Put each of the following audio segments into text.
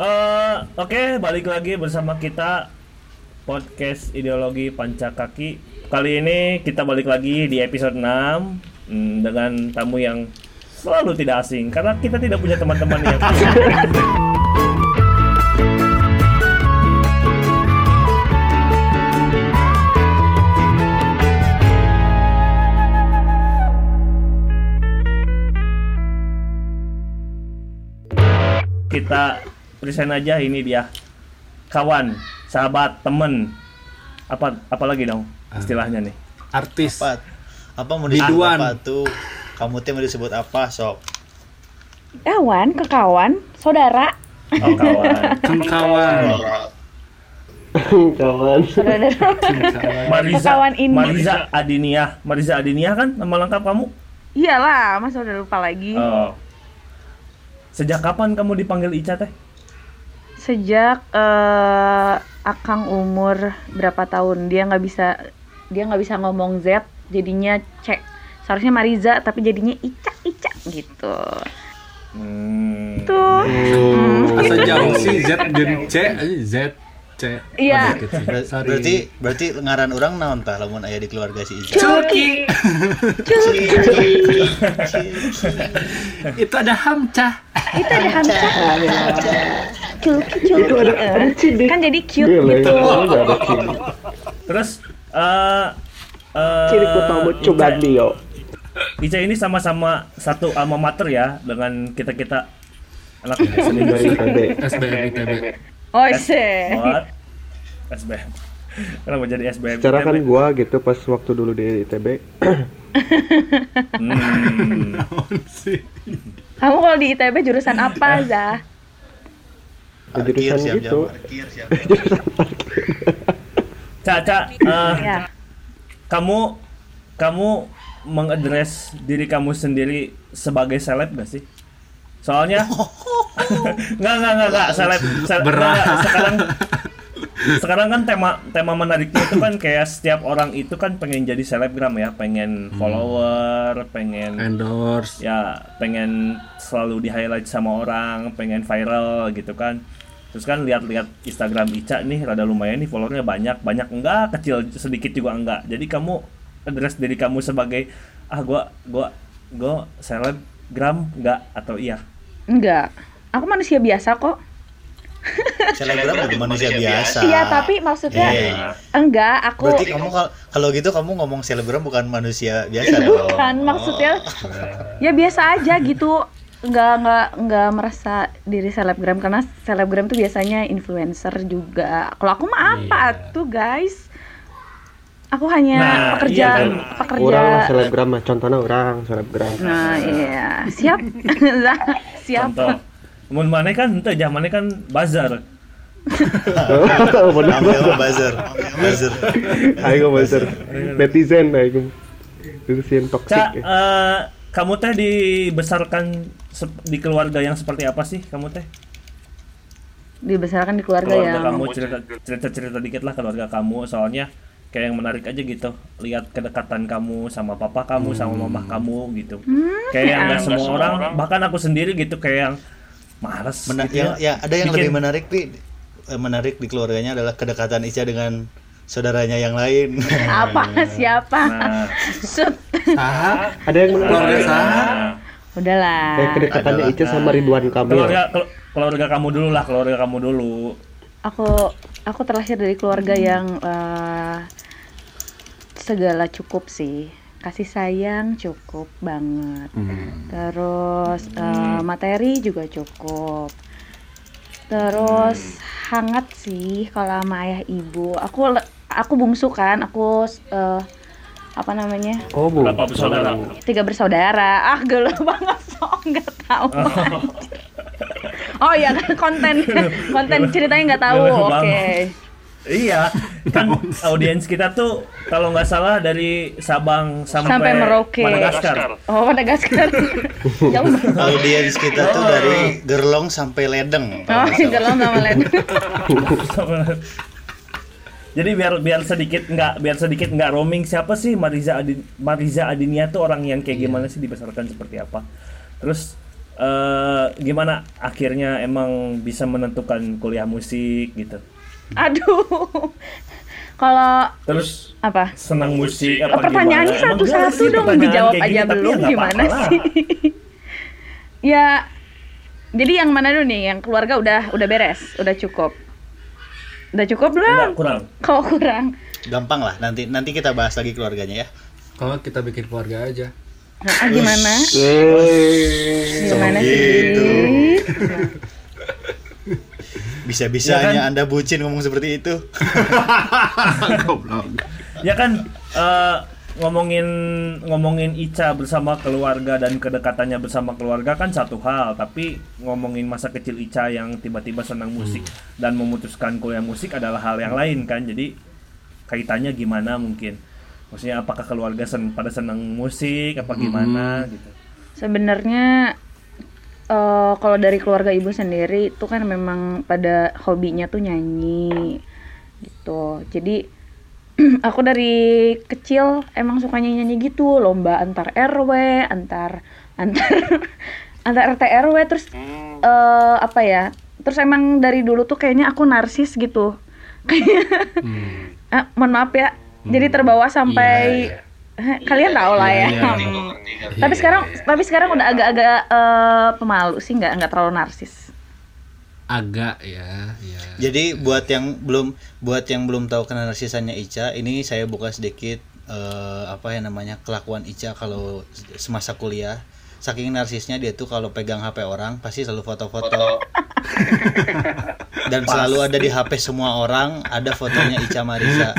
Eh, Oke, balik lagi bersama kita podcast ideologi pancakaki. Kali ini kita balik lagi di episode 6 hmm, dengan tamu yang selalu tidak asing karena kita tidak punya teman-teman yang kita present aja ini dia. Kawan, sahabat, temen. Apa apa lagi dong istilahnya nih? Artis. Apa? Apa mau Biduan. disebut apa tuh? Kamu tuh mau disebut apa sok Kawan, kekawan, saudara, oh kawan. Kan kawan. Kawan. Mariza. Kawan ini. Mariza Adinia Mariza Adinia kan nama lengkap kamu? Iyalah, masa udah lupa lagi. Oh. sejak kapan kamu dipanggil Ica teh Sejak eh, Akang umur berapa tahun dia nggak bisa dia nggak bisa ngomong Z, jadinya C. Seharusnya Mariza tapi jadinya Ica Ica gitu. hmm. Tuh. asa jauh sih Z dan C Z C Iya. Oh, berarti berarti ngaran orang naon tah lamun aya di keluarga si Ica Cuki. itu ada hamcah Itu ada Hamca. Cuki Cuki. Itu ada- ada cidik. Kan jadi cute Gila, gitu. itu nggak ada ciri terus eh eh, ciri utama coba dia. Ica ini sama-sama satu alma mater ya dengan kita kita anak seni dari ITB SBM ITB Oh? SBM kenapa jadi SBM secara kan gua gitu pas waktu dulu di ITB Hmm. Kamu kalau di ITB jurusan apa, Zah? Parkir, jurusan siap, gitu siap, parkir, siap. Cak, Cak, eh, Ya. kamu kamu mengadres diri kamu sendiri sebagai seleb gak sih? Soalnya nggak nggak nggak nggak seleb, seleb Berat. sekarang sekarang kan tema tema menariknya itu kan kayak setiap orang itu kan pengen jadi selebgram ya, pengen follower, pengen endorse ya pengen selalu di highlight sama orang, pengen viral gitu kan. Terus kan lihat-lihat Instagram Ica nih rada lumayan nih followernya banyak, banyak enggak, kecil sedikit juga enggak. Jadi kamu address diri kamu sebagai ah gua gua gua selebgram enggak atau iya? Enggak. Aku manusia biasa kok. selebgram juga manusia biasa Iya, tapi maksudnya Iya. enggak, aku berarti kamu kal- kalau gitu kamu ngomong selebgram bukan manusia biasa dong bukan maksudnya ya biasa aja gitu. Enggak enggak enggak merasa diri selebgram karena selebgram tuh biasanya influencer juga. Kalau aku mah apa tuh, guys? Aku hanya Nah, pekerja iya kan. pekerja orang lah selebgram mah contohnya orang selebgram Nah, iya. Siap. Siap. Contoh. Mun mana kan ente mana kan bazar. bener Ambil buzzer buzzer ayo buzzer netizen ayo netizen toksik ya. eh, kamu teh dibesarkan di keluarga yang seperti apa sih kamu teh? Dibesarkan di keluarga, keluarga yang kamu cerita cerita cerita dikit lah keluarga kamu soalnya kayak yang menarik aja gitu. Lihat kedekatan kamu sama papa kamu sama mama kamu gitu. Kayak yang nggak semua orang bahkan aku sendiri gitu kayak yang males Mena- gitu yang, ya ada yang Bikin- lebih menarik nih eh, menarik di keluarganya adalah kedekatan Ica dengan saudaranya yang lain apa siapa? nah, Sut. saha ada yang keluarga saha nah, Udahlah. kayak kedekatannya Adalah, Ica sama Ridwan Kamil keluarga kelu- keluarga kamu dulu lah keluarga kamu dulu Aku aku terlahir dari keluarga yang eh, segala cukup sih. Kasih sayang cukup banget. Terus eh, materi juga cukup. Terus hangat sih kalau sama ayah ibu. Aku aku bungsu kan, aku eh, apa namanya? oh bu berapa bersaudara? Tiga bersaudara. Ah gelo banget so nggak tahu. Oh iya kan konten konten ceritanya nggak tahu oke. banget. iya kan audiens kita tuh kalau nggak salah dari Sabang sampai, sampai Merauke. Madagaskar. Oh Madagaskar. Audiens kita tuh dari Gerlong sampai Ledeng oh gelo sama lain Jadi biar biar sedikit nggak biar sedikit nggak roaming siapa sih Mariza Adi, Mariza Adinia tuh orang yang kayak gimana sih dibesarkan seperti apa? Terus eh gimana akhirnya emang bisa menentukan kuliah musik gitu Aduh. Kalau terus apa? senang musik apa Oh, pertanyaannya gimana? Emang bisa satu-satu dong pertanyaan dijawab aja gini, tapi belum ya gimana sih? ya jadi yang mana dulu nih? Yang keluarga udah udah beres, udah cukup. Udah cukup belum? Enggak, kurang Kalau kurang. Gampang lah, nanti nanti kita bahas lagi keluarganya ya. Kalau kita bikin keluarga aja. Nah, gimana? Yeay. Gimana gitu. sih? Bisa-bisanya Ya kan? Anda bucin ngomong seperti itu. Goblok. ya kan eh, ngomongin ngomongin Ica bersama keluarga dan kedekatannya bersama keluarga kan satu hal tapi ngomongin masa kecil Ica yang tiba-tiba senang musik dan memutuskan kuliah musik adalah hal yang lain kan jadi kaitannya gimana mungkin? Maksudnya apakah keluarga sen pada senang musik apa gimana gitu? Sebenarnya eh, kalau dari keluarga ibu sendiri itu kan memang pada hobinya tuh nyanyi gitu. Jadi aku dari kecil emang sukanya nyanyi gitu, lomba antar RW, antar antar antar RT RW terus eh, apa ya? Terus emang dari dulu tuh kayaknya aku narsis gitu. Kayak Hmm. ah, mohon maaf ya. Jadi terbawa sampai Iya, Eh, kalian tahu lah ya. Iya, Hmm. Tapi sekarang tapi sekarang udah agak-agak eh, pemalu sih, nggak nggak terlalu narsis. Agak ya, ya. Jadi buat yang belum buat yang belum tahu kenarsisannya Ica, ini saya buka sedikit eh, apa ya namanya kelakuan Ica kalau semasa kuliah. Saking narsisnya dia tuh kalau pegang HP orang pasti selalu foto-foto. Dan selalu ada di HP semua orang ada fotonya Ica Marisa.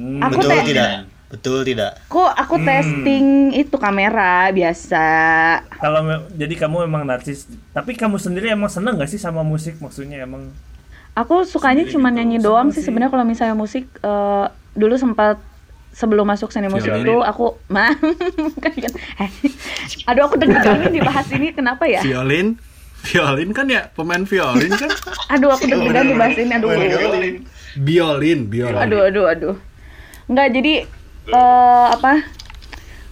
Hmm, Aku Betul tidak? Betul tidak? Kok aku testing itu kamera biasa. kalau jadi kamu emang narsis tapi kamu sendiri emang seneng gak sih sama musik maksudnya emang Aku sukanya cuma nyanyi doang sih sebenarnya kalau misalnya musik eh, dulu sempat sebelum masuk seni musik Violin. itu aku mah kan kan. Eh, aduh aku deg-degan nih dibahas ini kenapa ya? Violin, violin kan ya pemain violin kan? Aduh aku deg-degan dibahas ini aduh. Biolin, biolin. Aduh aduh aduh. Enggak jadi eh apa?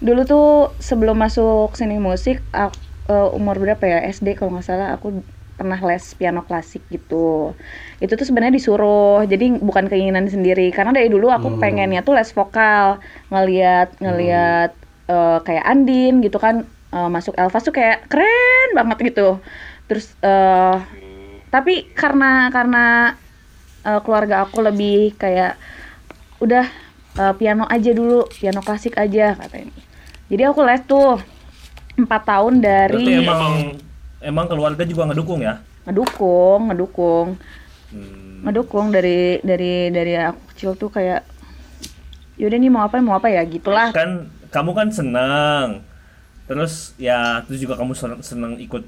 Dulu tuh sebelum masuk seni musik ak- eh, umur berapa ya? SD kalau nggak salah aku pernah les piano klasik gitu. Itu tuh sebenarnya disuruh. Jadi bukan keinginan sendiri karena dari dulu aku pengennya tuh les vokal. Ngeliat ngeliat eh, kayak Andin gitu kan eh, masuk Elvas tuh kayak keren banget gitu. Terus eh tapi karena karena eh, keluarga aku lebih kayak udah eh, piano aja dulu piano klasik aja katanya. Jadi aku les tuh empat tahun berarti dari emang emang keluarga juga ngedukung ya? Ngedukung ngedukung. Hmm. ngedukung dari dari dari aku kecil tuh kayak yaudah nih mau apa mau apa ya? Gitulah. Kan kamu kan senang terus ya terus juga kamu seneng, seneng ikut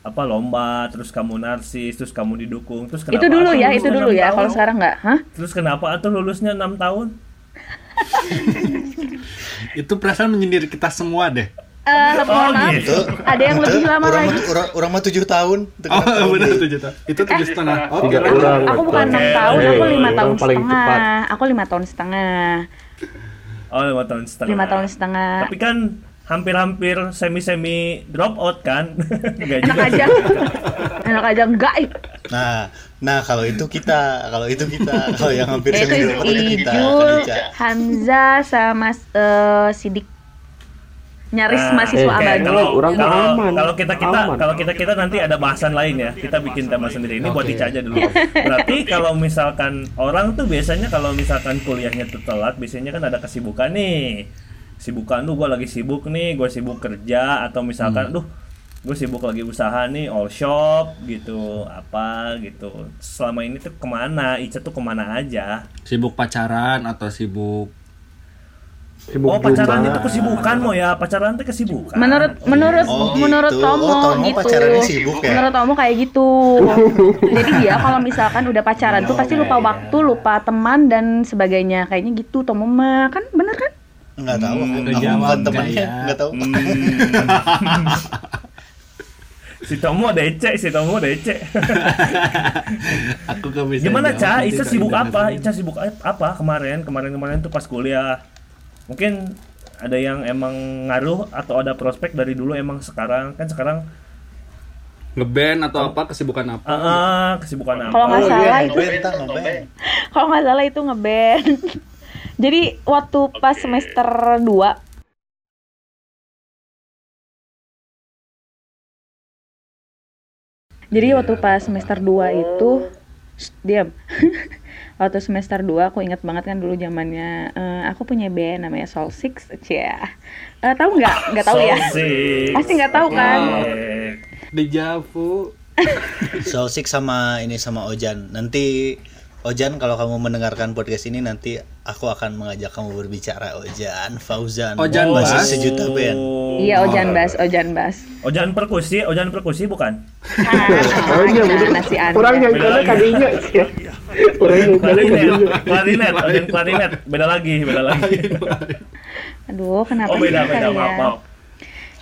apa lomba terus kamu narsis terus kamu didukung. Terus kenapa itu dulu ya itu dulu ya kalau sekarang nggak? Hah? Terus kenapa atau lulusnya enam tahun Itu perasaan menyindir kita semua deh. Eh, mohon maaf gitu. ada yang lebih lama orang lagi orang, orang mah tujuh tahun. Itu Oh, benar lebih? tujuh tahun. Itu tujuh setengah. Oh, Tiga kira- orang. aku bukan enam tahun aku Eh, lima tahun setengah cepat. aku lima tahun setengah oh lima tahun setengah lima tahun setengah tapi kan hampir-hampir semi-semi drop out kan Nggak enak juga aja enak aja enggak ih. Nah, nah kalau itu kita, kalau itu kita, kalau yang hampir semi itu dua itu kita, Ijul, kan. Hamza sama eh, Sidik nyaris Nah, mahasiswa oke, abadi. kalau Orang kalau aman. kalau kita kita Aman. kalau kita kita nanti ada bahasan lain ya kita bikin tema sendiri ini buat Oke. Ica aja dulu berarti kalau misalkan orang tuh biasanya kalau misalkan kuliahnya tuh telat biasanya kan ada kesibukan nih kesibukan tuh gue lagi sibuk nih gue sibuk kerja atau misalkan duh gue sibuk lagi usaha nih all shop gitu apa gitu selama ini tuh ke mana Ica tuh ke mana aja Sibuk pacaran atau sibuk Sibuk oh pacaran itu kesibukan mau ya pacaran itu kesibukan Menurut menurut Oh, menurut gitu. Tomo Oh, Tomo gitu. pacarannya sibuk ya? Menurut Tomo kayak gitu. Jadi dia kalau misalkan udah pacaran tuh pasti lupa waktu, lupa teman dan sebagainya. Kayaknya gitu Tomo mah kan bener kan? Enggak tahu, aku, udah aku bukan temannya, Jaya. enggak tahu. si Tomo DC, si Tomo DC. aku gak bisa Gimana Ca? Ica sibuk apa? Ica sibuk apa kemarin? Kemarin-kemarin tuh pas kuliah. Mungkin ada yang emang ngaruh atau ada prospek dari dulu emang sekarang kan sekarang Ngeband atau apa kesibukan apa? ah, ah, kesibukan apa Kalau nggak Oh, salah iya, itu kalau nggak salah itu ngeband. Jadi waktu pas semester 2 Jadi waktu pas semester 2 itu Shh, diam. waktu semester 2 aku ingat banget kan dulu zamannya eh, aku punya band namanya Soul Six, cia. Eh, tahu nggak? Nggak tahu ya? Pasti nggak tahu kan? Dejavu. Soul Six sama ini sama Ojan. Nanti Ojan kalau kamu mendengarkan podcast ini nanti aku akan mengajak kamu berbicara Ojan, Fauzan. Ojan masih Bas. sejuta band. Iya, Ojan Bas, Ojan Bas. Ojan perkusi, ojan perkusi bukan? Ah, Oh iya, sih Anda? Orang yang kana kadinya sih. Orang yang kana Klarinet, kadinya. klarinet, ojan klarinet, beda lagi, beda lagi. Aduh, kenapa Oh beda beda, maaf maaf.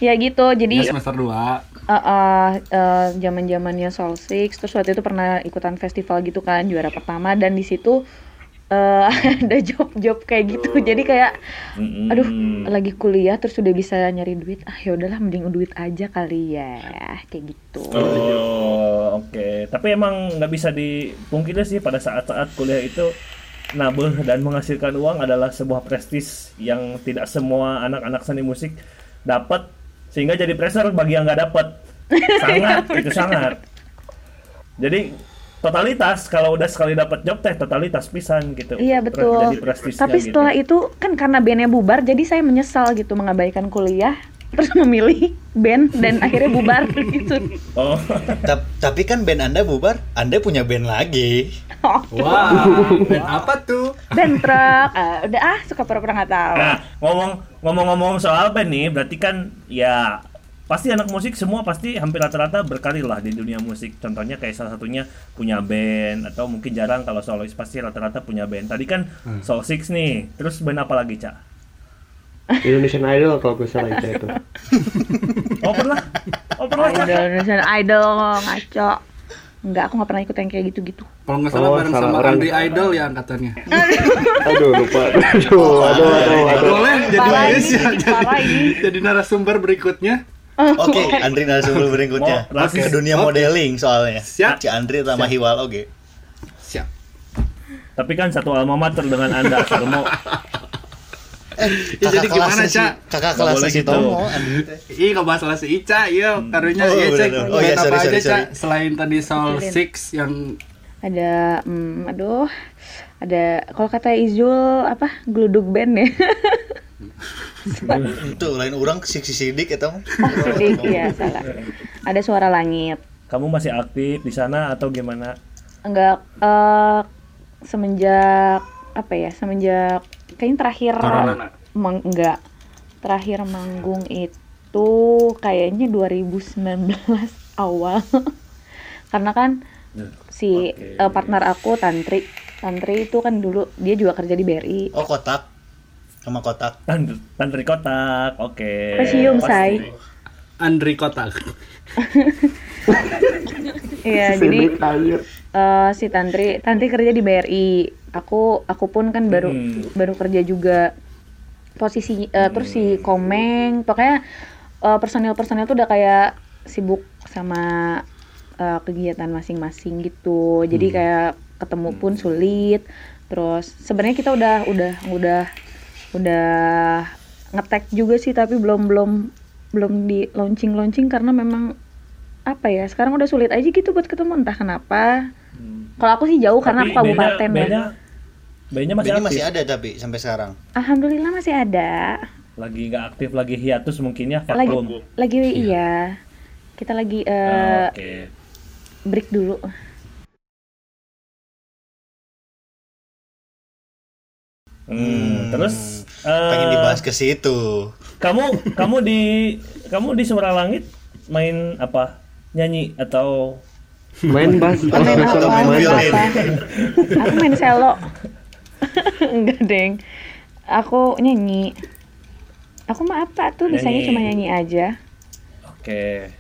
Ya gitu, jadi Ya semester 2. Eh eh, eh, zaman-zamannya Soul Six, terus waktu itu pernah ikutan festival gitu kan, juara pertama dan di situ eh, ada job-job kayak gitu. Jadi kayak aduh, lagi kuliah terus udah bisa nyari duit. Ah, ya udahlah mending duit aja kali ya. Kayak gitu. Oh, oke. Tapi emang nggak bisa dipungkiri sih pada saat-saat kuliah itu nabeh dan menghasilkan uang adalah sebuah prestis yang tidak semua anak-anak seni musik dapat sehingga jadi pressure bagi yang nggak dapat. Sangat itu sangat. Jadi totalitas kalau udah sekali dapat job teh totalitas pisan gitu. Iya betul. Tapi gitu. setelah itu kan karena bandnya bubar, jadi saya menyesal gitu mengabaikan kuliah, terus memilih band dan akhirnya bubar gitu. Oh. Ta- tapi kan band Anda bubar, Anda punya band lagi. Wah, band apa tuh? band truk, Ah, udah ah suka pura-pura nggak tahu. Nah, ngomong ngomong-ngomong soal band nih, berarti kan ya pasti anak musik semua pasti hampir rata-rata berkarir lah di dunia musik. Contohnya kayak salah satunya punya band atau mungkin jarang kalau solois pasti rata-rata punya band. Tadi kan Soul Six nih, terus band apa lagi, Cak? Indonesian Idol kalau gue salah itu. Oh, pernah? Oh, pernah, Indonesian Idol, ngaco. Enggak, aku nggak pernah ikut yang kayak gitu-gitu. Kalau nggak salah Oh, bareng sama orang. Andri Idol ya angkatannya. Aduh lupa. Aduh, aduh, aduh, aduh. Boleh jadi ini, ya, jadi, jadi narasumber berikutnya. Oke, Andri narasumber berikutnya. Mau rasis. Ke dunia modeling soalnya. Siap. Ci Andri sama Hiwal oke. Siap. Tapi kan satu alma mater dengan Anda, Sarmo. Ya, jadi gimana, Cak? Kakak kelas si gitu. Tomo. Ih, nggak masalah si Ica, iya, karunya Oh, iya, Cek. Oh, iya, apa sorry, aja, sorry, Cak? sorry. Selain tadi Soul Pikirin. Six yang Ada, hmm, aduh, ada kalau kata Izul apa gluduk band ya? Itu lain orang si si sidik eta mah. oh sidik ya salah. Ada suara langit. Kamu masih aktif di sana atau gimana? Enggak eh semenjak apa ya? Semenjak kayaknya terakhir Corona. mang- enggak. Terakhir manggung itu kayaknya 2019 awal. Karena kan si Oke. eh, partner aku Tantri. Tantri itu kan dulu dia juga kerja di BRI. Oh, kotak. Sama kotak. Tan Tantri kotak, oke. Pesium, Pasti. say. Andri Kotak. Iya, jadi eh, si Tantri Tantri kerja di BRI. Aku aku pun kan baru Hmm. baru kerja juga. Posisi eh, terus si Komeng, pokoknya eh, personil-personil tuh udah kayak sibuk sama eh, kegiatan masing-masing gitu. Jadi kayak ketemu pun sulit. Terus sebenarnya kita udah udah udah udah ngetek juga sih tapi belum belum belum di launching launching karena memang apa ya sekarang udah sulit aja gitu buat ketemu entah kenapa kalau aku sih jauh karena Tapi aku kabupaten ya bandnya- bandnya masih aktif. masih ada tapi sampai sekarang. alhamdulillah masih ada Lagi nggak aktif, lagi hiatus mungkin ya, lagi vakum. lagi iya kita lagi eh, Ah, Oke. break dulu Hmm, terus Pengen eh, dibahas ke situ. Kamu kamu di kamu di Suara Langit main apa? Nyanyi atau Main bass. main Main apa main main apa aku main selo enggak deng aku nyanyi aku mah apa tuh bisanya Nyanyi. cuma nyanyi aja Oke.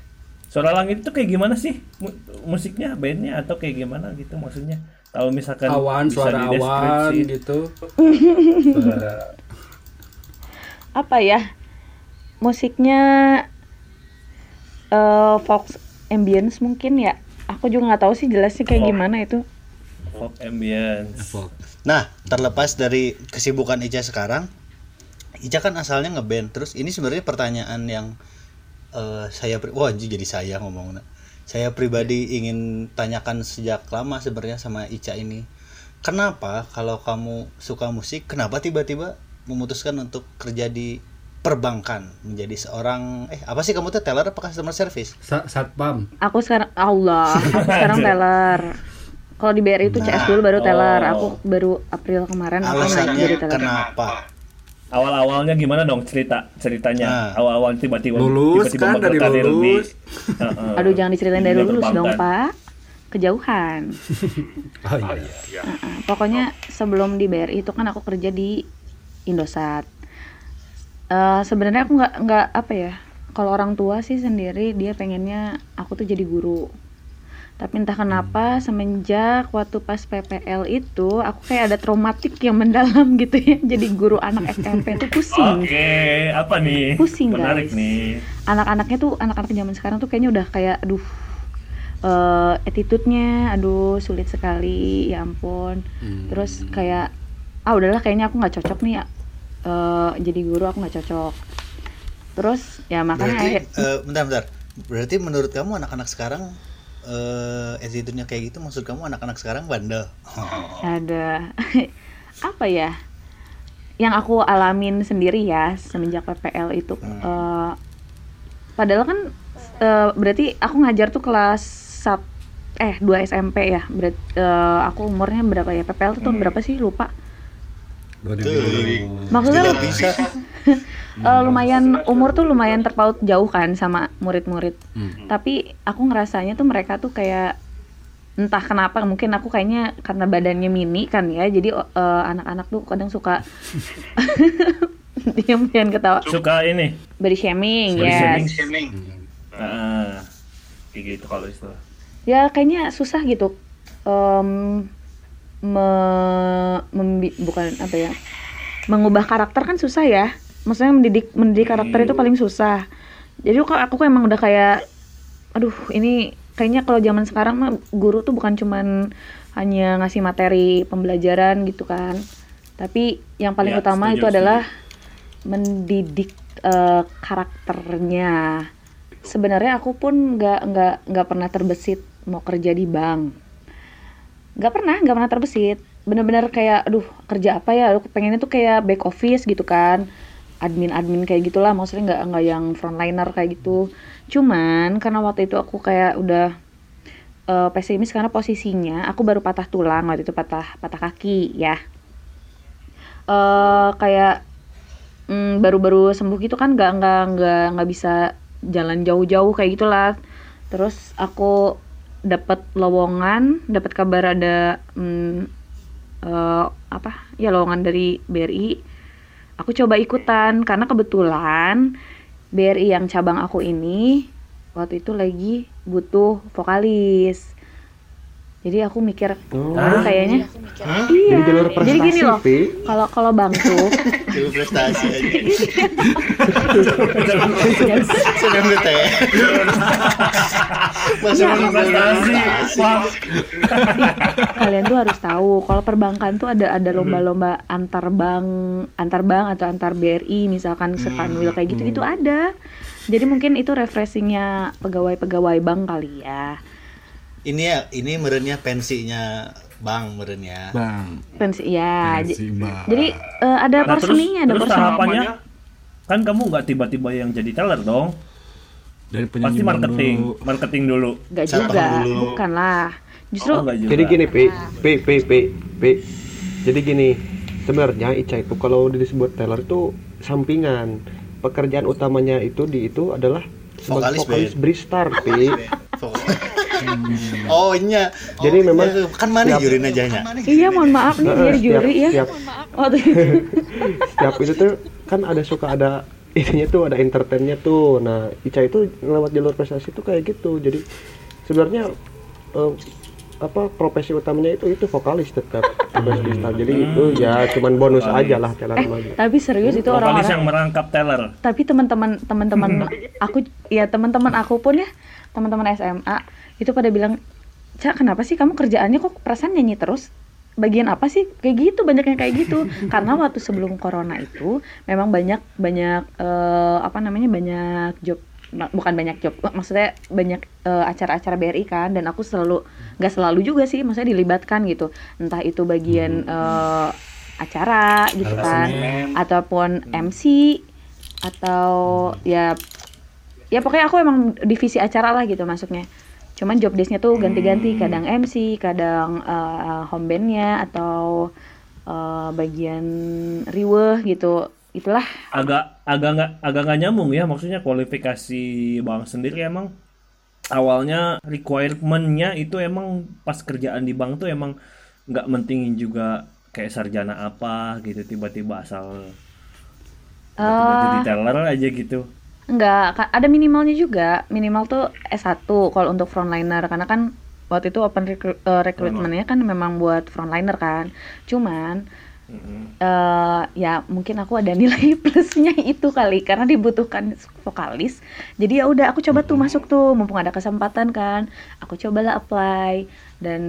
Suara Langit itu kayak gimana sih? Mu- musiknya, bandnya atau kayak gimana gitu maksudnya? Kalau misalkan Awan, bisa suara awan gitu. apa ya musiknya eh Fox ambience mungkin ya aku juga nggak tahu sih jelasnya kayak Folk. gimana itu Folk ambience. Folk. Nah, terlepas dari kesibukan Ica sekarang, Ica kan asalnya ngeband. Terus ini sebenarnya pertanyaan yang eh, saya pri- wah jadi saya ngomongnya. Saya pribadi ingin tanyakan sejak lama sebenarnya sama Ica ini. Kenapa kalau kamu suka musik, kenapa tiba-tiba memutuskan untuk kerja di perbankan menjadi seorang eh apa sih kamu tuh teller apa customer service? Sa satpam. aku sekarang Allah aku sekarang teller kalau di BRI itu CS dulu baru teller Oh. aku baru April kemarin aku Alasannya jadi teller kenapa? Awal-awalnya gimana dong cerita ceritanya? Nah. Awal-awal tiba-tiba Lulus tiba-tiba kan, masuk dari karir di- lulus. Heeh. aduh jangan diceritain dari lulus dong pak kejauhan Oh iya. Heeh, pokoknya sebelum di BRI itu kan aku kerja di Indosat Eh, sebenarnya aku nggak nggak apa ya kalau orang tua sih sendiri dia pengennya aku tuh jadi guru tapi entah kenapa semenjak waktu pas PPL itu aku kayak ada traumatik yang mendalam gitu ya jadi guru anak SMP tuh pusing Oke, apa nih? Pusing, Menarik guys. nih. anak-anaknya tuh anak-anak zaman sekarang tuh kayaknya udah kayak aduh eh attitude-nya aduh sulit sekali ya ampun Hmm. terus kayak ah udahlah kayaknya aku nggak cocok nih eh jadi guru aku nggak cocok. Terus ya makanya Berarti, akhir eh, bentar, bentar. Berarti menurut kamu anak-anak sekarang eh attitude-nya kayak gitu maksud kamu anak-anak sekarang bandel? ada. Apa ya? Yang aku alamin sendiri ya semenjak PPL itu eh, padahal kan eh, berarti aku ngajar tuh kelas sat eh 2 SMP ya. Berarti aku umurnya berapa ya? PPL tuh tahun berapa sih? Lupa 2000. maksudnya Tidak bisa. eh, lumayan umur tuh lumayan terpaut jauh kan sama murid-murid Hmm. tapi aku ngerasanya tuh mereka tuh kayak entah kenapa mungkin aku kayaknya karena badannya mini kan ya jadi eh, anak-anak tuh kadang suka diam jangan ketawa Suka ini. body shaming Body yes shaming. Heeh. Kayak gitu kalau istilah. ya kayaknya susah gitu em, me- membi- bukan apa ya mengubah karakter kan susah ya. Maksudnya mendidik mendidik karakter itu paling susah. Jadi kok aku emang udah kayak aduh ini kayaknya kalau zaman sekarang mah guru tuh bukan cuman hanya ngasih materi pembelajaran gitu kan. Tapi yang paling Ya, utama itu adalah mendidik eh, karakternya. Sebenarnya aku pun nggak nggak nggak pernah terbesit mau kerja di bank nggak pernah nggak pernah terbesit. Bener-bener kayak aduh kerja apa ya? Aku pengennya tuh kayak back office gitu kan. Admin admin kayak gitulah maksudnya nggak nggak yang frontliner kayak gitu. Cuman karena waktu itu aku kayak udah eh, pesimis karena posisinya aku baru patah tulang waktu itu patah patah kaki ya. Eh kayak mm, baru-baru sembuh gitu kan nggak nggak nggak nggak bisa jalan jauh-jauh kayak gitulah. Terus aku dapat lowongan dapat kabar ada mm, eh, apa? Ya lowongan dari BRI aku coba ikutan karena kebetulan BRI yang cabang aku ini waktu itu lagi butuh vokalis jadi aku mikir aduh kayaknya iya. Jadi jalur jadi gini prestasi, loh kalau kalau bang tuh Dulu prestasi aja. Sedang BTS. Masih Iya. menunggu Prestasi. Kalian tuh harus tahu kalau perbankan tuh ada ada lomba-lomba antar bank antar bank atau antar BRI misalkan sepanwil kayak gitu gitu ada. Jadi mungkin itu refreshingnya pegawai-pegawai bank kali ya Ini ya, ini merenya pensinya Bang merenya. Bang. pensi ya Pensi, Bang. jadi eh, ada Nah, ada terus tahapannya kan kamu nggak tiba-tiba yang jadi teller dong. Dari penyanyi Pasti marketing, dulu. marketing dulu. Gak Siapa juga dulu? bukan lah justru Oh, nggak juga. Jadi gini, Pi. Pi, Pi, Pi, Pi. Jadi gini, sebenarnya Ica itu kalau disebut teller itu sampingan. Pekerjaan utamanya itu di itu adalah Vokalis sebagai vokalis band. Bristar, Pi. Oh iya. Jadi memang Ya, kan mana setiap- juri najanya? iya mohon maaf nih jadi setiap- juri ya. setiap- waktu itu setiap itu tuh kan ada suka ada ininya tuh ada entertainnya tuh. Nah Ica itu lewat jalur prestasi tuh kayak gitu. Jadi sebenarnya eh, apa profesi utamanya itu itu vokalis tetap. Vokalis freestyle. Jadi itu ya cuman bonus aja lah teller eh tapi serius itu Vokalis orang-orang yang merangkap teller. tapi teman-teman teman-teman aku ya teman-teman aku pun ya teman-teman SMA itu pada bilang cak kenapa sih kamu kerjaannya kok perasaan nyanyi terus? Bagian apa sih? Kayak gitu banyak yang kayak gitu. Karena waktu sebelum corona itu memang banyak banyak eh, apa namanya banyak job bukan banyak job maksudnya banyak eh, acara-acara BRI kan dan aku selalu nggak selalu juga sih maksudnya dilibatkan gitu. Entah itu bagian eh, acara gitu kan ataupun MC atau ya ya pokoknya aku emang divisi acara lah gitu masuknya cuman job desk-nya tuh ganti-ganti. Kadang MC kadang eh, home band-nya atau eh, bagian riweh gitu. Itulah. Agak agak nggak agak nggak nyambung ya. Maksudnya kualifikasi bang sendiri emang awalnya requirement-nya itu emang pas kerjaan di bank tuh emang nggak mentingin juga kayak sarjana apa gitu tiba-tiba asal tiba-tiba jadi teller aja gitu Enggak, ada minimalnya juga. Minimal tuh S1 kalau untuk frontliner karena kan waktu itu open recru- eh, recruitment-nya kan memang buat frontliner kan. Cuman eh ya mungkin aku ada nilai plusnya itu kali karena dibutuhkan vokalis. Jadi ya udah aku coba tuh masuk tuh mumpung ada kesempatan kan. Aku cobalah apply dan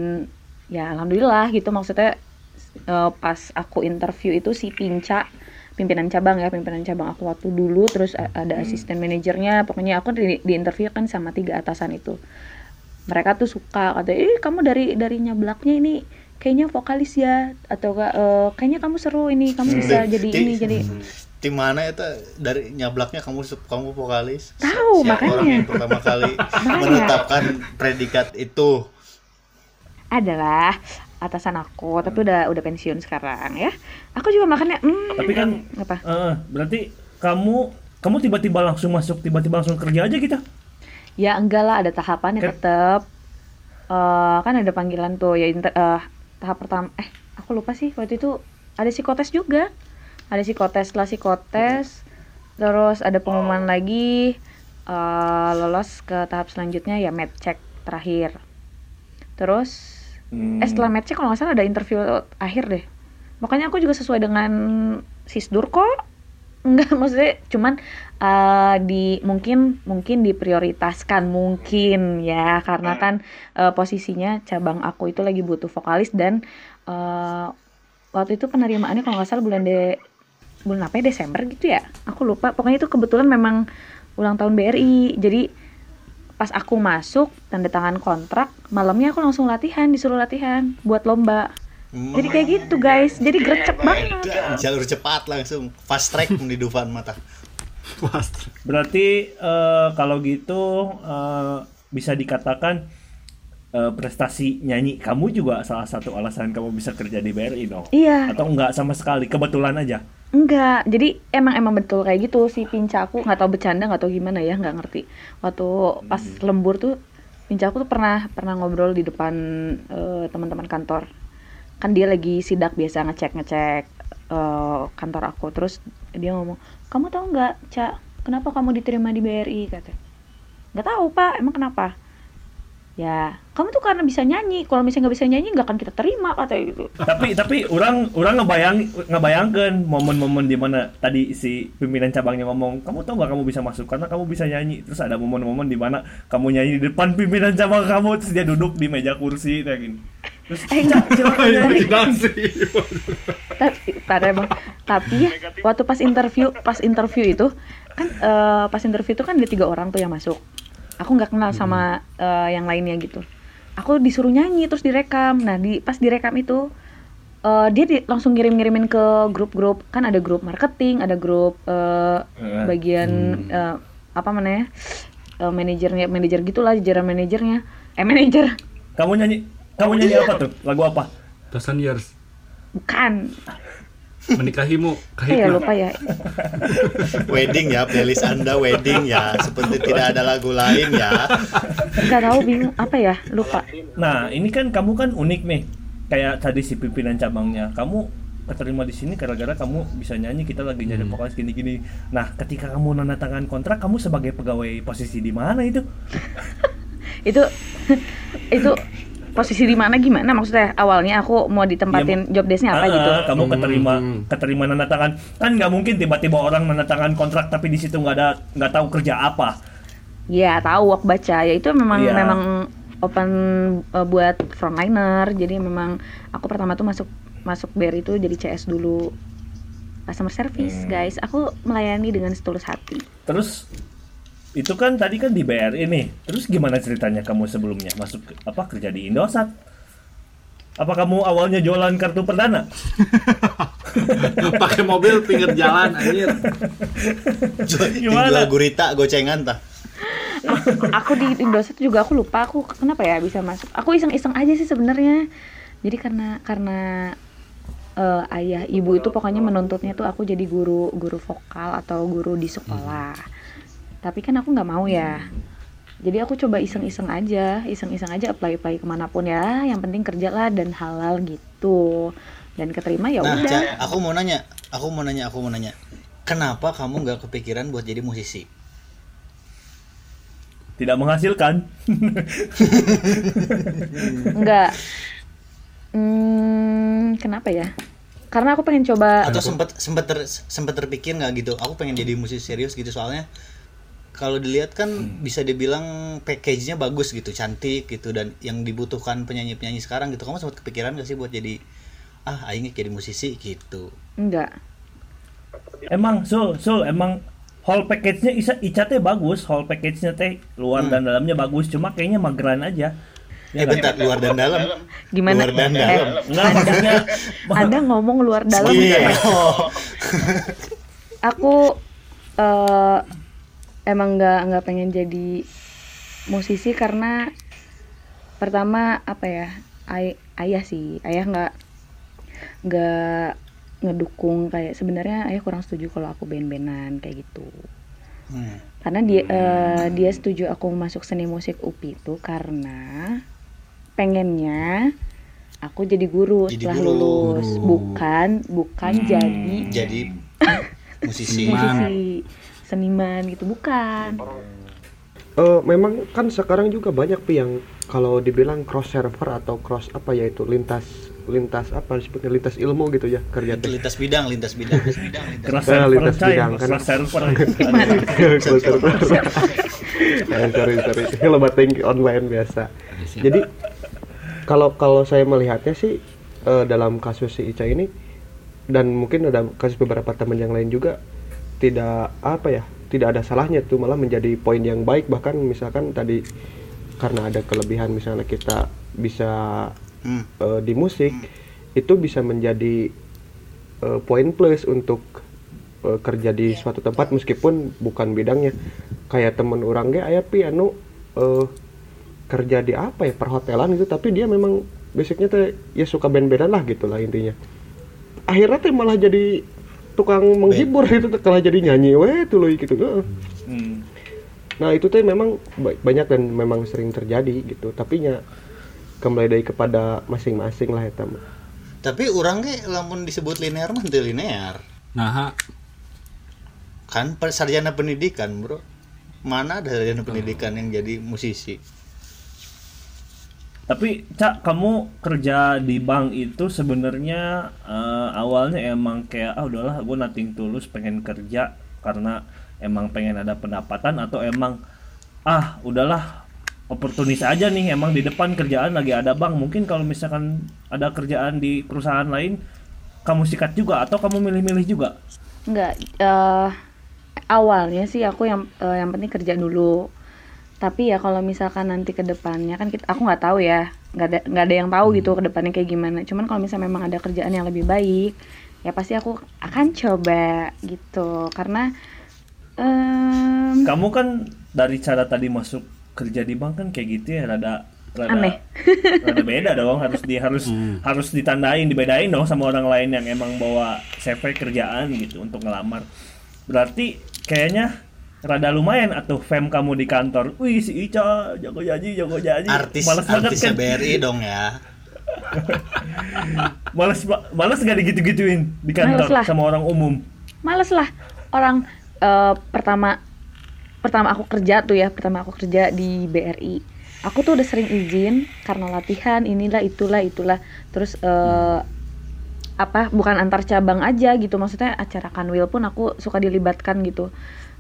ya alhamdulillah gitu maksudnya eh, pas aku interview itu si Pinca pimpinan cabang ya pimpinan cabang aku waktu dulu terus ada asisten manajernya. Pokoknya aku di, di interview kan sama tiga atasan itu. Mereka tuh suka kata eh kamu dari dari nyablaknya ini kayaknya vokalis ya atau enggak eh, kayaknya kamu seru ini kamu bisa jadi Di- ini jadi Tim mana itu? Dari nyablaknya kamu kamu vokalis? Tahu, Siapa makanya. orang yang pertama kali menetapkan predikat itu? adalah atasan aku tapi udah udah pensiun sekarang ya aku juga makanya hmm, tapi kan apa eh, berarti kamu kamu tiba-tiba langsung masuk tiba-tiba langsung kerja aja kita Ya enggak lah ada tahapannya Kan- tetap. Eh kan ada panggilan tuh ya inter- eh, tahap pertama eh aku lupa sih waktu itu ada psikotes juga. Ada psikotes setelah psikotes terus ada pengumuman lagi eh lolos ke tahap selanjutnya ya med check terakhir. Terus Hmm. eh setelah check kalau nggak salah ada interview akhir deh. Makanya aku juga sesuai dengan sisdur kok. Enggak maksudnya cuman eh, di mungkin mungkin diprioritaskan mungkin ya karena kan eh, posisinya cabang aku itu lagi butuh vokalis dan eh, waktu itu penerimaannya kalau nggak salah bulan de bulan apa ya Desember gitu ya aku lupa pokoknya itu kebetulan memang ulang tahun BRI jadi pas aku masuk tanda tangan kontrak malamnya aku langsung latihan disuruh latihan buat lomba. Jadi kayak gitu guys. jadi gercep banget. Jalur cepat langsung. Fast track di Dufan mata. Berarti eh, kalau gitu eh, bisa dikatakan eh, prestasi nyanyi kamu juga salah satu alasan kamu bisa kerja di BRI dong? iya. Atau enggak sama sekali, kebetulan aja? Enggak, jadi emang emang betul kayak gitu si Pinca aku nggak tahu bercanda nggak tahu gimana ya nggak ngerti. Waktu pas lembur tuh Pinca aku tuh pernah pernah ngobrol di depan eh, teman-teman kantor. Kan dia lagi sidak biasa ngecek ngecek eh, kantor aku. Terus dia ngomong, kamu tahu nggak, Cak, kenapa kamu diterima di BRI? Kata. Nggak tahu Pak, emang kenapa? Ya, kamu tuh karena bisa nyanyi. Kalau misalnya nggak bisa nyanyi nggak akan kita terima kata gitu. tapi tapi orang orang ngebayang ngebayangkan momen-momen di mana tadi si pimpinan cabangnya ngomong kamu tahu nggak kamu bisa masuk? Karena kamu bisa nyanyi. Terus ada momen-momen di mana kamu nyanyi di depan pimpinan cabang kamu terus dia duduk di meja kursi kayak gini. Terus Eh, enggak, tapi- tapi parah bang tapi ya waktu pas interview pas interview itu kan eh, pas interview itu kan ada tiga orang tuh yang masuk aku nggak kenal sama eh, yang lainnya gitu. Aku disuruh nyanyi terus direkam. Nah di pas direkam itu eh, dia di- langsung ngirim-ngirimin ke grup-grup. Kan ada grup marketing ada grup eh, Eh. bagian eh, apa namanya eh, manajernya manajer gitulah jajaran manajernya. Eh manajer. Kamu nyanyi kamu nyanyi apa tuh? Lagu apa? Thousand years. bukan Menikahimu. eh ya Kahitna. lupa ya Wedding ya, playlist Anda wedding ya. Seperti tidak ada lagu lain ya. nggak tahu bingung apa ya lupa Nah, ini kan kamu kan unik nih. Kayak tadi si pimpinan cabangnya. Kamu keterima di sini gara-gara kamu bisa nyanyi, kita lagi nyari vokalis gini-gini. Nah, ketika kamu nanda tangan kontrak, kamu sebagai pegawai posisi di mana itu? itu itu posisi di mana gimana? Maksudnya awalnya aku mau ditempatin job desknya apa Ah, gitu? kamu keterima Hmm. keterima nanda tangan kan nggak mungkin tiba-tiba orang nanda tangan kontrak tapi di situ nggak ada nggak tahu kerja apa. Ya tahu aku baca. Ya itu memang Iya. memang open uh, buat frontliner. Jadi memang aku pertama tuh masuk masuk BRI itu jadi CS dulu. Customer service Hmm. guys. Aku melayani dengan setulus hati. Terus itu kan tadi kan di BRI nih. Terus gimana ceritanya kamu sebelumnya? Masuk ke- apa kerja di Indosat? Apa kamu awalnya jualan kartu perdana? Pakai mobil pinggir jalan anjir. Gimana? Jual gurita gocengan tah. aku di Indosat juga aku lupa aku kenapa ya bisa masuk. Aku iseng-iseng aja sih sebenarnya. Jadi karena karena eh, ayah ibu itu pokoknya menuntutnya tuh aku jadi guru guru vokal atau guru di sekolah tapi kan aku nggak mau ya. Jadi aku coba iseng-iseng aja iseng-iseng aja apply apply ke mana pun ya. Yang penting kerja lah dan halal gitu. Dan keterima ya Nah, udah. Ca, aku mau nanya, aku mau nanya, aku mau nanya. Kenapa kamu nggak kepikiran buat jadi musisi? tidak menghasilkan. Nggak. Hmm, kenapa ya? Karena aku pengen coba Atau sempat sempat ter, sempat terpikir nggak gitu? Aku pengen jadi musisi serius gitu soalnya kalau dilihat kan bisa dibilang package-nya bagus gitu, cantik gitu dan yang dibutuhkan penyanyi-penyanyi sekarang gitu. Kamu sempat kepikiran gak sih buat jadi ah aing jadi musisi gitu. enggak emang sul sul emang whole package-nya Ica, Ica teh bagus whole package-nya teh luar dan dalamnya bagus cuma kayaknya mageran aja eh nggak? bentar, luar dan dalam. gimana Luar dan Eh, dalam. Enggak, maksudnya Anda ngomong luar dalam Iya. aku eh emang nggak nggak pengen jadi musisi karena pertama apa ya ay- ayah sih. Ayah nggak nggak ngedukung kayak sebenarnya ayah kurang setuju kalau aku band-bandan kayak gitu. Hmm. karena dia eh, dia setuju aku masuk seni musik UPI itu karena pengennya aku jadi guru Jadi setelah guru. lulus. Bukan bukan jadi Jadi musisi. musisi seniman gitu bukan. Eh, memang kan sekarang juga banyak pi yang kalau dibilang cross server atau cross apa ya itu lintas lintas apa disebutnya lintas ilmu gitu ya kerja lintas bidang, lintas bidang, lintas bidang, lintas server lintas bidang, kan. keras server Cross server. Eh, sorry sorry, lebat tinggi online biasa. Jadi kalau kalau saya melihatnya sih eh, dalam kasus si Ica ini dan mungkin ada kasus beberapa teman yang lain juga tidak apa ya tidak ada salahnya tuh malah menjadi poin yang baik. Bahkan misalkan tadi karena ada kelebihan misalnya kita bisa Hmm. eh, di musik itu bisa menjadi eh, poin plus untuk eh, kerja di suatu tempat meskipun bukan bidangnya. Kayak temen orang ge aya pi anu eh, kerja di apa ya perhotelan gitu. Tapi dia memang basicnya teh ya suka band-bandan lah gitu lah intinya. Akhirnya teh malah jadi tukang menghibur gitu teh kalah jadi nyanyi weh tuluy gitu Heeh. Hmm. Nah itu teh memang ba- banyak dan memang sering terjadi gitu. Tapi nya kembali dari kepada masing-masing lah eta mah. Tapi orang ge lamun disebut linear mah teu linear. Nah, Kan sarjana pendidikan, Bro. Mana ada sarjana pendidikan yang jadi musisi? Tapi Cak, kamu kerja di bank itu sebenarnya eh, awalnya emang kayak ah udahlah gue nating tulus pengen kerja karena emang pengen ada pendapatan atau emang ah udahlah oportunis aja nih emang di depan kerjaan lagi ada bank mungkin kalau misalkan ada kerjaan di perusahaan lain kamu sikat juga atau kamu milih-milih juga Enggak, eh awalnya sih aku yang eh, yang penting kerja dulu. Tapi ya kalau misalkan nanti ke depannya kan kita, aku nggak tahu ya, nggak ada nggak ada yang tahu gitu ke depannya kayak gimana. Cuman kalau misalnya memang ada kerjaan yang lebih baik, ya pasti aku akan coba gitu. Karena em, kamu kan dari cara tadi masuk kerja di bank kan kayak gitu ya rada rada Aneh. rada beda dong harus di harus harus ditandain dibedain dong sama orang lain yang emang bawa CV kerjaan gitu untuk ngelamar berarti kayaknya rada lumayan atau fame kamu di kantor. Wih si Ica jago janji jago janji Artis males banget artisnya kan? BRI dong ya. males males gak digitu-gituin di kantor Males lah. sama orang umum? Males lah. Orang eh, pertama pertama aku kerja tuh ya pertama aku kerja di BRI aku tuh udah sering izin karena latihan inilah itulah itulah. Terus eh, apa bukan antar cabang aja gitu. Maksudnya acara kanwil pun aku suka dilibatkan gitu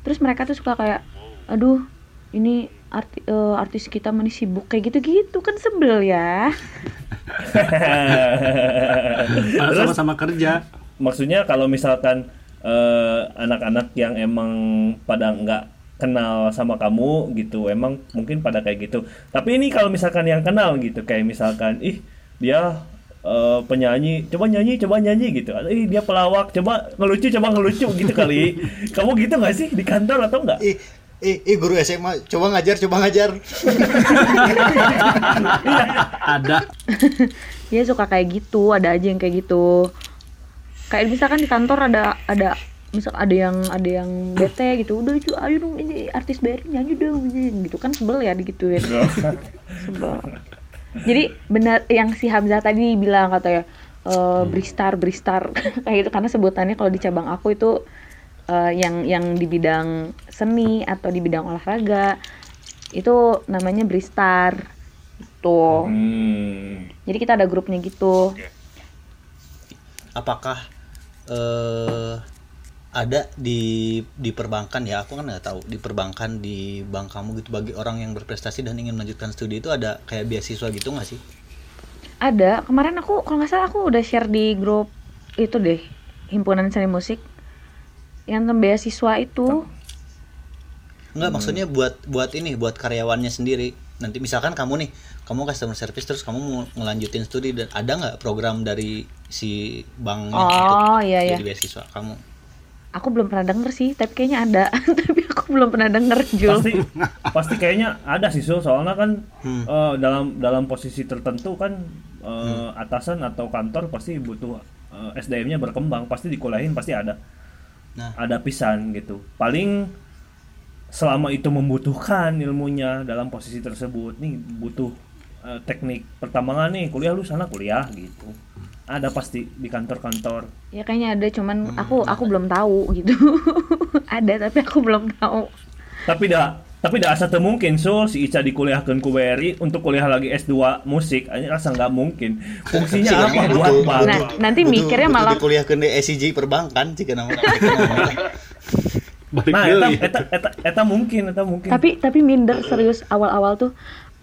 terus mereka tuh suka kayak aduh ini arti, eh, artis kita mana sibuk? Kayak gitu-gitu kan sebel ya. Terus? sama-sama kerja. maksudnya kalau misalkan eh, anak-anak yang emang pada nggak kenal sama kamu gitu emang mungkin pada kayak gitu. Tapi ini kalau misalkan yang kenal gitu kayak misalkan ih dia eh, penyanyi coba nyanyi coba nyanyi gitu. Ih dia pelawak coba ngelucu coba ngelucu gitu kali. Kamu gitu nggak sih? Di kantor atau enggak ih ih, ih guru SMA coba ngajar coba ngajar. Ada. ya suka kayak gitu ada aja yang kayak gitu. Kayak misalkan di kantor ada ada misal ada yang ada yang bete gitu udah cu ayo dong ini artis BRI nyanyi dong ini." gitu. Kan sebel ya digituin. Sebel jadi benar yang si Hamzah tadi bilang katanya eh Bristar Bristar. Kayak gitu karena sebutannya kalau di cabang aku itu eh, yang yang di bidang seni atau di bidang olahraga itu namanya Bristar. Itu Hmm. jadi kita ada grupnya gitu. Apakah eh ada di di perbankan ya aku kan nggak tahu di perbankan di bank kamu gitu bagi orang yang berprestasi dan ingin melanjutkan studi itu ada kayak beasiswa gitu nggak sih? Ada, kemarin aku kalau nggak salah aku udah share di grup itu deh, himpunan seni musik. Yang tentang beasiswa itu. Enggak maksudnya buat buat ini buat karyawannya sendiri. Nanti misalkan kamu nih kamu customer service terus kamu mau ngelanjutin studi dan ada nggak program dari si banknya Oh, untuk iya, iya. jadi beasiswa kamu Aku belum pernah denger sih, tapi kayaknya ada. tapi aku belum pernah denger Jul. pasti pasti kayaknya ada sih Sul. soalnya kan Hmm. eh, dalam dalam posisi tertentu kan eh, atasan atau kantor pasti butuh eh, SDM-nya berkembang pasti dikuliahin pasti ada Nah. ada pisan gitu paling selama itu membutuhkan ilmunya dalam posisi tersebut nih butuh eh, teknik pertambangan nih kuliah lu sana kuliah gitu ada pasti di kantor-kantor. Ya kayaknya ada, cuman aku aku belum tahu gitu. ada tapi aku belum tahu. tapi dah tapi dah asa mungkin Sul si Ica dikuliahkeun ku BRI untuk kuliah lagi S2 musik. Ini rasa nggak mungkin. Fungsinya Jika apa buat butuh- bank Nah, nanti mikirnya malah kuliah ke SCG perbankan jika nama Balik nah eta, eta, eta, eta mungkin eta mungkin. Tapi tapi minder serius awal-awal tuh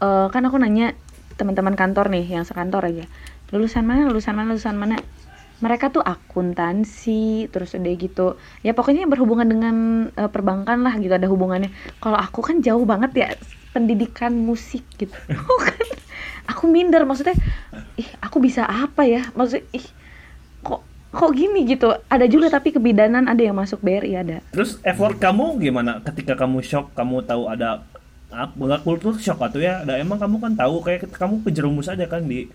eh, kan aku nanya teman-teman kantor nih yang sekantor aja lulusan mana lulusan mana lulusan mana? Mereka tuh akuntansi terus udah gitu. Ya pokoknya berhubungan dengan eh, perbankan lah gitu ada hubungannya. Kalau aku kan jauh banget ya pendidikan musik gitu. Kan aku minder maksudnya ih aku bisa apa ya? Maksudnya ih kok kok gini? gitu. Ada juga tapi kebidanan ada yang masuk BRI ada. Terus effort kamu gimana? Ketika kamu shock kamu tahu ada nggak kultur shock atau ya ada emang kamu kan tahu kayak kamu kejerumus aja kan di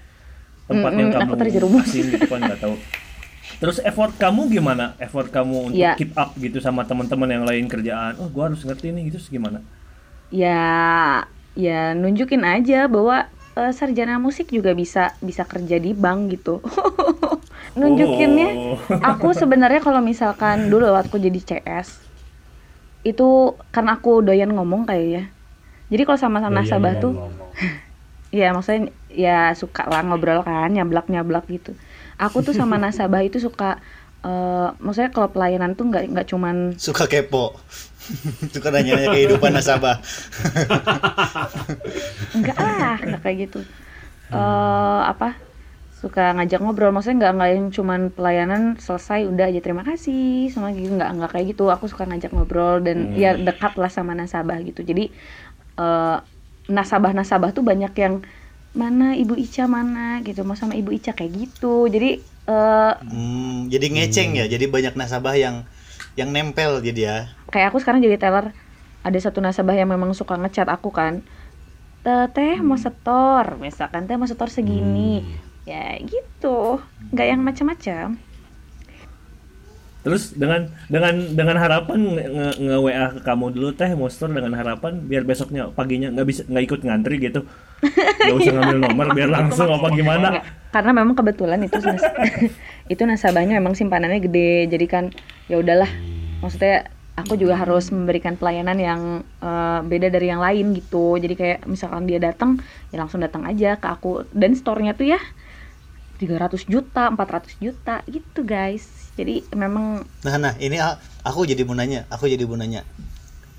tempat yang Mm-mm, kamu aku terjerumus. gitu kan nggak tahu. Terus effort kamu gimana? Effort kamu untuk Ya. keep up gitu sama teman-teman yang lain kerjaan. Oh gua harus ngerti nih gitu gimana? Ya ya nunjukin aja bahwa eh, sarjana musik juga bisa bisa kerja di bank gitu. Nunjukinnya Oh. aku sebenarnya kalau misalkan dulu waktu jadi CS itu karena aku doyan ngomong kayak ya. Jadi kalau sama sama nasabah tuh ya maksudnya ya suka lah ngobrol kan nyablak nyablak gitu. Aku tuh sama nasabah itu suka eh maksudnya kalau pelayanan tuh nggak nggak cuman suka kepo. Suka nanya-nanya kehidupan nasabah. Enggak lah enggak kayak gitu. Eh apa suka ngajak ngobrol maksudnya nggak nggak yang cuman pelayanan selesai udah aja terima kasih sama gitu nggak nggak kayak gitu. Aku suka ngajak ngobrol dan ya dekat lah sama nasabah gitu. Jadi eh nasabah nasabah tuh banyak yang mana ibu Ica mana? Gitu. Mau sama ibu Ica kayak gitu. Jadi eh Hmm, jadi ngeceng ya? Jadi banyak nasabah yang yang nempel jadi ya? Kayak aku sekarang jadi teller. Ada satu nasabah yang memang suka ngechat aku kan. "Teh, teh mau setor. Misalkan teh mau setor segini. Ya gitu. Nggak yang macam-macam Terus dengan dengan dengan harapan nge, nge- WA ke kamu dulu teh monster dengan harapan biar besoknya paginya nggak bisa nggak ikut ngantri gitu. Nggak usah ngambil nomor biar langsung apa gimana. Karena memang kebetulan itu nas- itu nasabahnya memang simpanannya gede jadi kan ya udahlah maksudnya aku juga harus memberikan pelayanan yang eh, beda dari yang lain gitu jadi kayak misalkan dia datang ya langsung datang aja ke aku dan store-nya tuh ya 300 juta 400 juta gitu guys jadi memang Nah, nah ini aku jadi mau nanya, aku jadi mau nanya.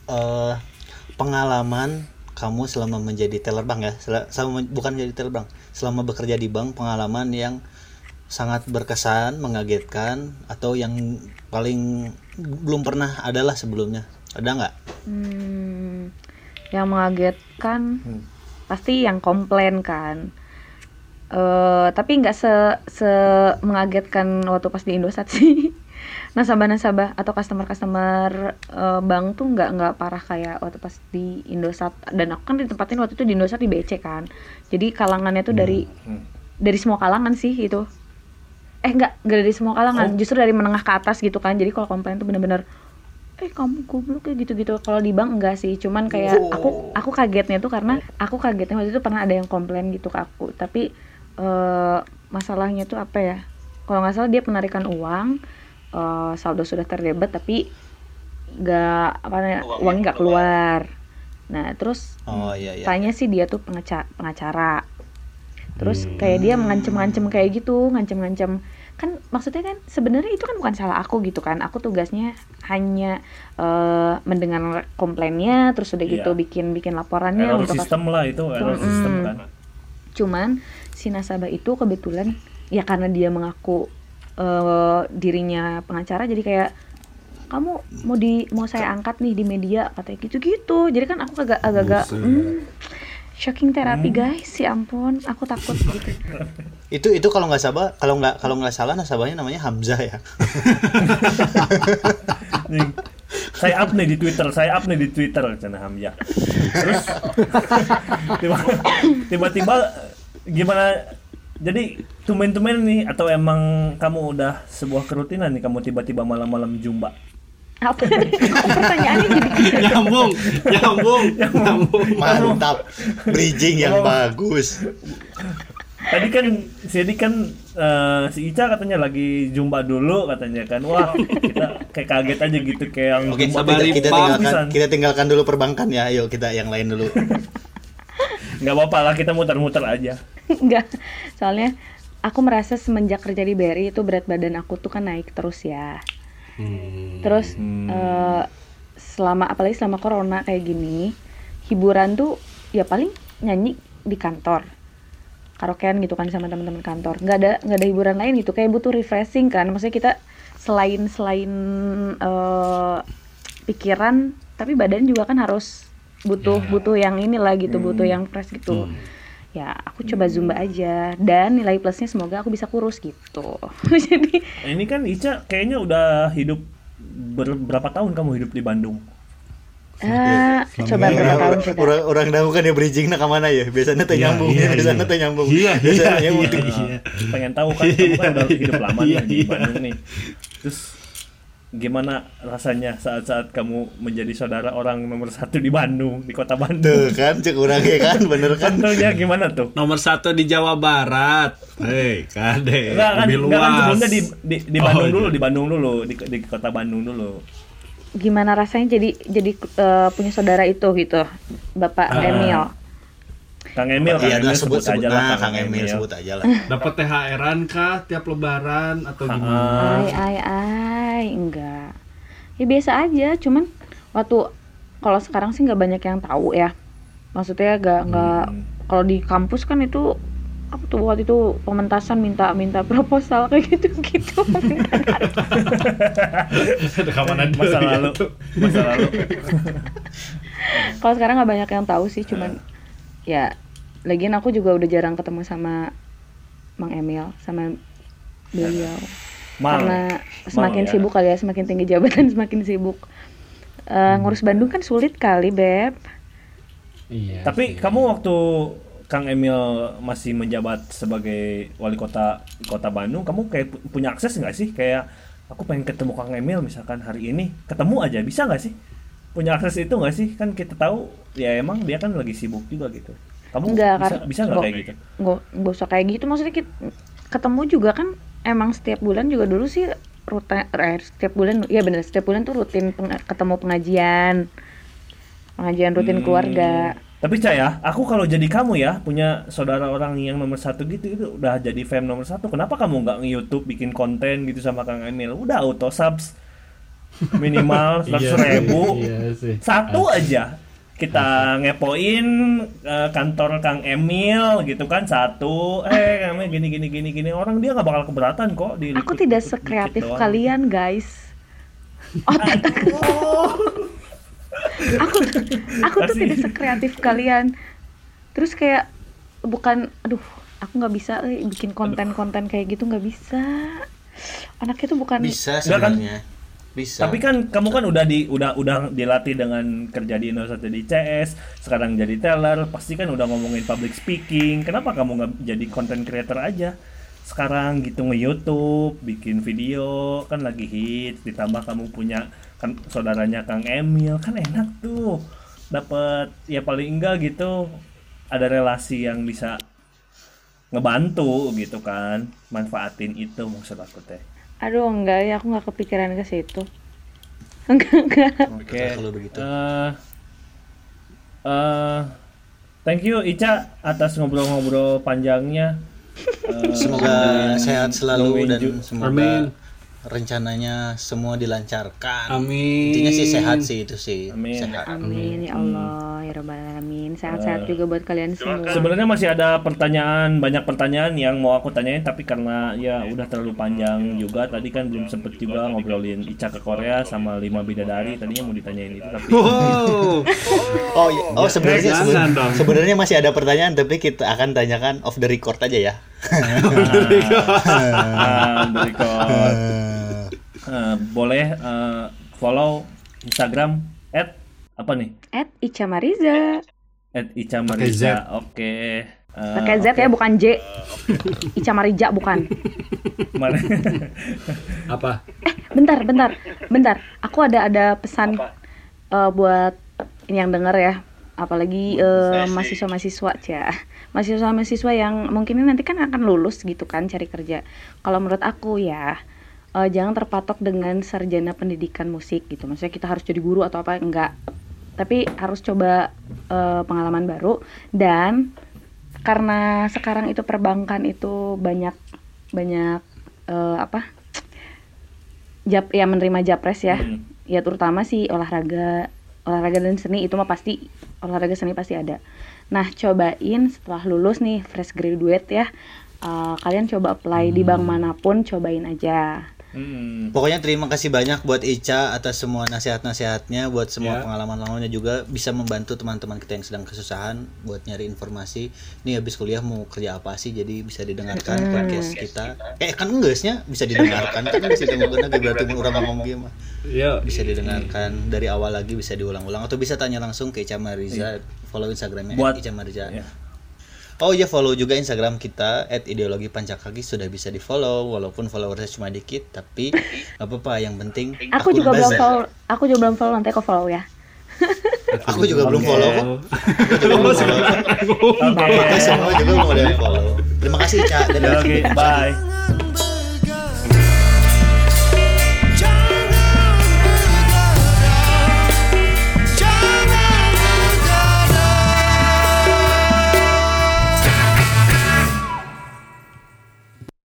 Eh pengalaman kamu selama menjadi teller bank ya, sel- selama bukan menjadi teller bank, selama bekerja di bank, pengalaman yang sangat berkesan, mengagetkan atau yang paling belum pernah adalah sebelumnya. Ada nggak? hmm, yang mengagetkan pasti yang komplain kan Eh tapi nggak se, se mengagetkan waktu pas di Indosat sih. Nasabah-nasabah atau customer-customer eh, bank tuh nggak nggak parah kayak waktu pas di Indosat. Dan aku kan ditempatin waktu itu di Indosat di BC kan. Jadi kalangannya tuh dari dari semua kalangan sih itu. Eh nggak nggak dari semua kalangan. Justru dari menengah ke atas gitu kan. Jadi kalau komplain tuh bener-bener eh kamu goblok kayak gitu-gitu. Kalau di bank enggak sih. Cuman kayak aku aku kagetnya tuh karena aku kagetnya waktu itu pernah ada yang komplain gitu ke aku. Tapi eh masalahnya tuh apa ya kalau nggak salah dia penarikan uang eh, saldo sudah terdebet tapi nggak apa namanya uangnya nggak keluar nah terus Oh iya iya. tanya sih dia tuh pengacara, pengacara. Terus kayak dia mengancem-ngancem kayak gitu, ngancem-ngancem. Kan maksudnya kan sebenarnya itu kan bukan salah aku gitu kan. Aku tugasnya hanya eh, mendengar komplainnya, terus udah gitu Iya. bikin bikin laporannya error untuk sistem lah itu error sistem kan cuman si nasabah itu kebetulan ya karena dia mengaku eh, dirinya pengacara jadi kayak kamu mau di mau saya angkat nih di media katanya gitu-gitu. Jadi kan aku agak agak hmm, shocking terapi guys. Ya ampun aku takut gitu. Itu itu kalau nggak salah, kalau nggak kalau nggak salah nasabahnya namanya Hamzah ya. Nih, saya up nih di Twitter, saya up nih di Twitter Cana Hamzah. Terus tiba- tiba-tiba gimana? Jadi tumen-tumen nih atau emang kamu udah sebuah kerutinan nih kamu tiba-tiba malam-malam jumba? apa pertanyaannya jadi gitu nyambung, nyambung, nyambung. Mantap. Bridging yang Oh. bagus. Tadi kan jadi kan eh, si Ica katanya lagi jumba dulu katanya kan. Wah, kita kayak kaget aja gitu kayak yang Oke, jumba kita, Sabari kita tinggalkan pisan. kita tinggalkan dulu perbankan ya. Ayo kita yang lain dulu. nggak apa-apa lah kita muter-muter aja. enggak. Soalnya aku merasa semenjak kerja di BRI itu berat badan aku tuh kan naik terus ya. Terus eh, selama apalagi selama corona kayak gini hiburan tuh ya paling nyanyi di kantor. Karaokean gitu kan sama teman-teman kantor. Nggak ada nggak ada hiburan lain gitu. Kayak butuh refreshing kan. Maksudnya kita selain selain eh, pikiran tapi badan juga kan harus butuh butuh yang inilah gitu butuh yang fresh gitu ya aku coba zumba aja. Dan nilai plusnya semoga aku bisa kurus gitu. Jadi Ini kan Ica kayaknya udah hidup ber- berapa tahun kamu hidup di Bandung? ah coba berapa tahun coba orang orang tahu kan ya bridging nak ke mana ya? Biasanya teh Iya, nyambung iya, ya biasanya iya. teh nyambung. Iya, biasanya iya, iya. Nah, pengen tahu kan kamu kan udah hidup lama nih di Iya, Bandung nih. Terus gimana rasanya saat-saat kamu menjadi saudara orang nomor satu di Bandung di kota tuh Bandung? kan cek orang ya kan bener kan Contohnya gimana tuh? Nomor satu di Jawa Barat. Hei, kade. Enggak kan, lebih enggak kan luas. sebelumnya di, di, di Oh, Bandung iya. dulu, di Bandung dulu, di, di kota Bandung dulu. gimana rasanya jadi jadi eh, punya saudara itu gitu bapak Ah. Emil Kang Emil, Kang iya Emil lah sebut sebut aja lah nah Kang Emil sebut aja lah. Dapat THR-an kah tiap lebaran atau gimana? ai ai ai enggak. Ya biasa aja cuman waktu kalau sekarang sih nggak banyak yang tahu ya. Maksudnya nggak nggak Hmm. kalau di kampus kan itu apa tuh waktu itu pementasan minta minta proposal kayak gitu gitu Rekaman masa lalu, masa lalu. kalau sekarang nggak banyak yang tahu sih cuman ya lagian aku juga udah jarang ketemu sama Mang Emil sama beliau Mal. karena semakin ya. sibuk kali ya semakin tinggi jabatan semakin sibuk Eh, ngurus Bandung kan sulit kali beb Iya. Tapi kamu waktu Kang Emil masih menjabat sebagai wali kota kota Bandung, kamu kayak pu- punya akses nggak sih? Kayak aku pengen ketemu Kang Emil misalkan hari ini, ketemu aja bisa nggak sih? Punya akses itu nggak sih? Kan kita tahu ya emang dia kan lagi sibuk juga gitu. Kamu Enggak, bisa kan. bisa nggak Nggak. kayak gitu? nggak nggak usah kayak gitu maksudnya kita ketemu juga kan emang setiap bulan juga dulu sih rutin eh, setiap bulan ya bener setiap bulan tuh rutin peng- ketemu pengajian pengajian rutin Hmm. keluarga Tapi Cak ya, aku kalau jadi kamu ya punya saudara orang yang nomor satu gitu itu udah jadi fam nomor satu. Kenapa kamu nggak nge-YouTube bikin konten gitu sama Kang Emil? Udah auto subs minimal seratus ribu Iya sih. satu aja kita ngepoin eh, kantor Kang Emil gitu kan satu eh Kang Emil gini gini gini gini. Orang dia nggak bakal keberatan kok di aku tidak sekreatif kalian guys. Otak aku aku tuh tidak sekreatif kalian. Terus kayak bukan aduh aku nggak bisa eh, bikin konten-konten kayak gitu nggak bisa. Anaknya tuh bukan Bisa kan? sebenarnya. Bisa. Tapi kan kamu kan udah di udah udah dilatih dengan kerja di Indonesia di CS, sekarang jadi teller, pasti kan udah ngomongin public speaking. Kenapa kamu nggak jadi content creator aja? Sekarang gitu nge-YouTube, bikin video, kan lagi hits, ditambah kamu punya kan saudaranya Kang Emil, kan enak tuh. Dapat ya paling enggak gitu ada relasi yang bisa ngebantu gitu kan. Manfaatin itu maksud aku teh. Aduh enggak ya aku nggak kepikiran ke situ enggak enggak Oke. Kalau begitu. Eh, eh, thank you Ica atas ngobrol-ngobrol panjangnya. Eh, Semoga sehat selalu dan semoga Amin. Rencananya semua dilancarkan. Amin. Intinya sih sehat sih itu sih. Amin. Sehat. amin ya Allah ya rabbal alamin sehat-sehat juga buat kalian semua Sebenarnya masih ada pertanyaan, banyak pertanyaan yang mau aku tanyain tapi karena ya udah terlalu panjang juga tadi kan belum sempet juga ngobrolin Ica ke Korea sama lima bidadari tadinya mau ditanyain itu tapi Wow. Oh, iya. oh sebenarnya jangan seben- dong. sebenarnya masih ada pertanyaan tapi kita akan tanyakan off the record aja ya. ah, berikut. Eh, Eh, boleh eh, follow Instagram at apa nih? at Ica Mariza At Ica Pakai Z. Marisa. Oke. Eh, pakai Z ya bukan J Ica Marija bukan. Apa? bentar bentar bentar aku ada ada pesan eh, buat yang denger ya apalagi eh, mahasiswa-mahasiswa ya mahasiswa-mahasiswa yang mungkin ini nanti kan akan lulus gitu kan cari kerja kalau menurut aku ya eh, jangan terpatok dengan sarjana pendidikan musik gitu. Maksudnya kita harus jadi guru atau apa? Enggak. Tapi harus coba eh, pengalaman baru. Dan karena sekarang itu perbankan itu banyak banyak eh, apa? Jap ya menerima japres ya. Hmm. ya terutama sih olahraga. Olahraga dan seni itu mah pasti olahraga seni pasti ada. Nah cobain setelah lulus nih fresh graduate ya. Eh, kalian coba apply di bank mana pun cobain aja Hmm. Pokoknya terima kasih banyak buat Ica atas semua nasihat-nasihatnya, buat semua Ya. pengalaman-pengalamannya juga bisa membantu teman-teman kita yang sedang kesusahan buat nyari informasi. Nih habis kuliah mau kerja apa sih? Jadi bisa didengarkan podcast kita. Eh kan enggaknya bisa didengarkan kan bisa didengarkan lagi berarti orang ngomong gimana. Yo. Bisa didengarkan dari awal lagi bisa diulang-ulang atau bisa tanya langsung ke Ica Mariza, follow Instagramnya Buat- Ica Mariza. ya. Oh iya follow juga Instagram kita @ideologi pancakaki sudah bisa di follow walaupun followersnya cuma dikit tapi nggak apa-apa yang penting aku juga belum follow aku juga belum follow nanti aku follow ya Aku juga belum follow kok. Aku juga belum follow. Semua juga belum ada yang follow. Terima kasih Ica. Dadah. Oke, bye.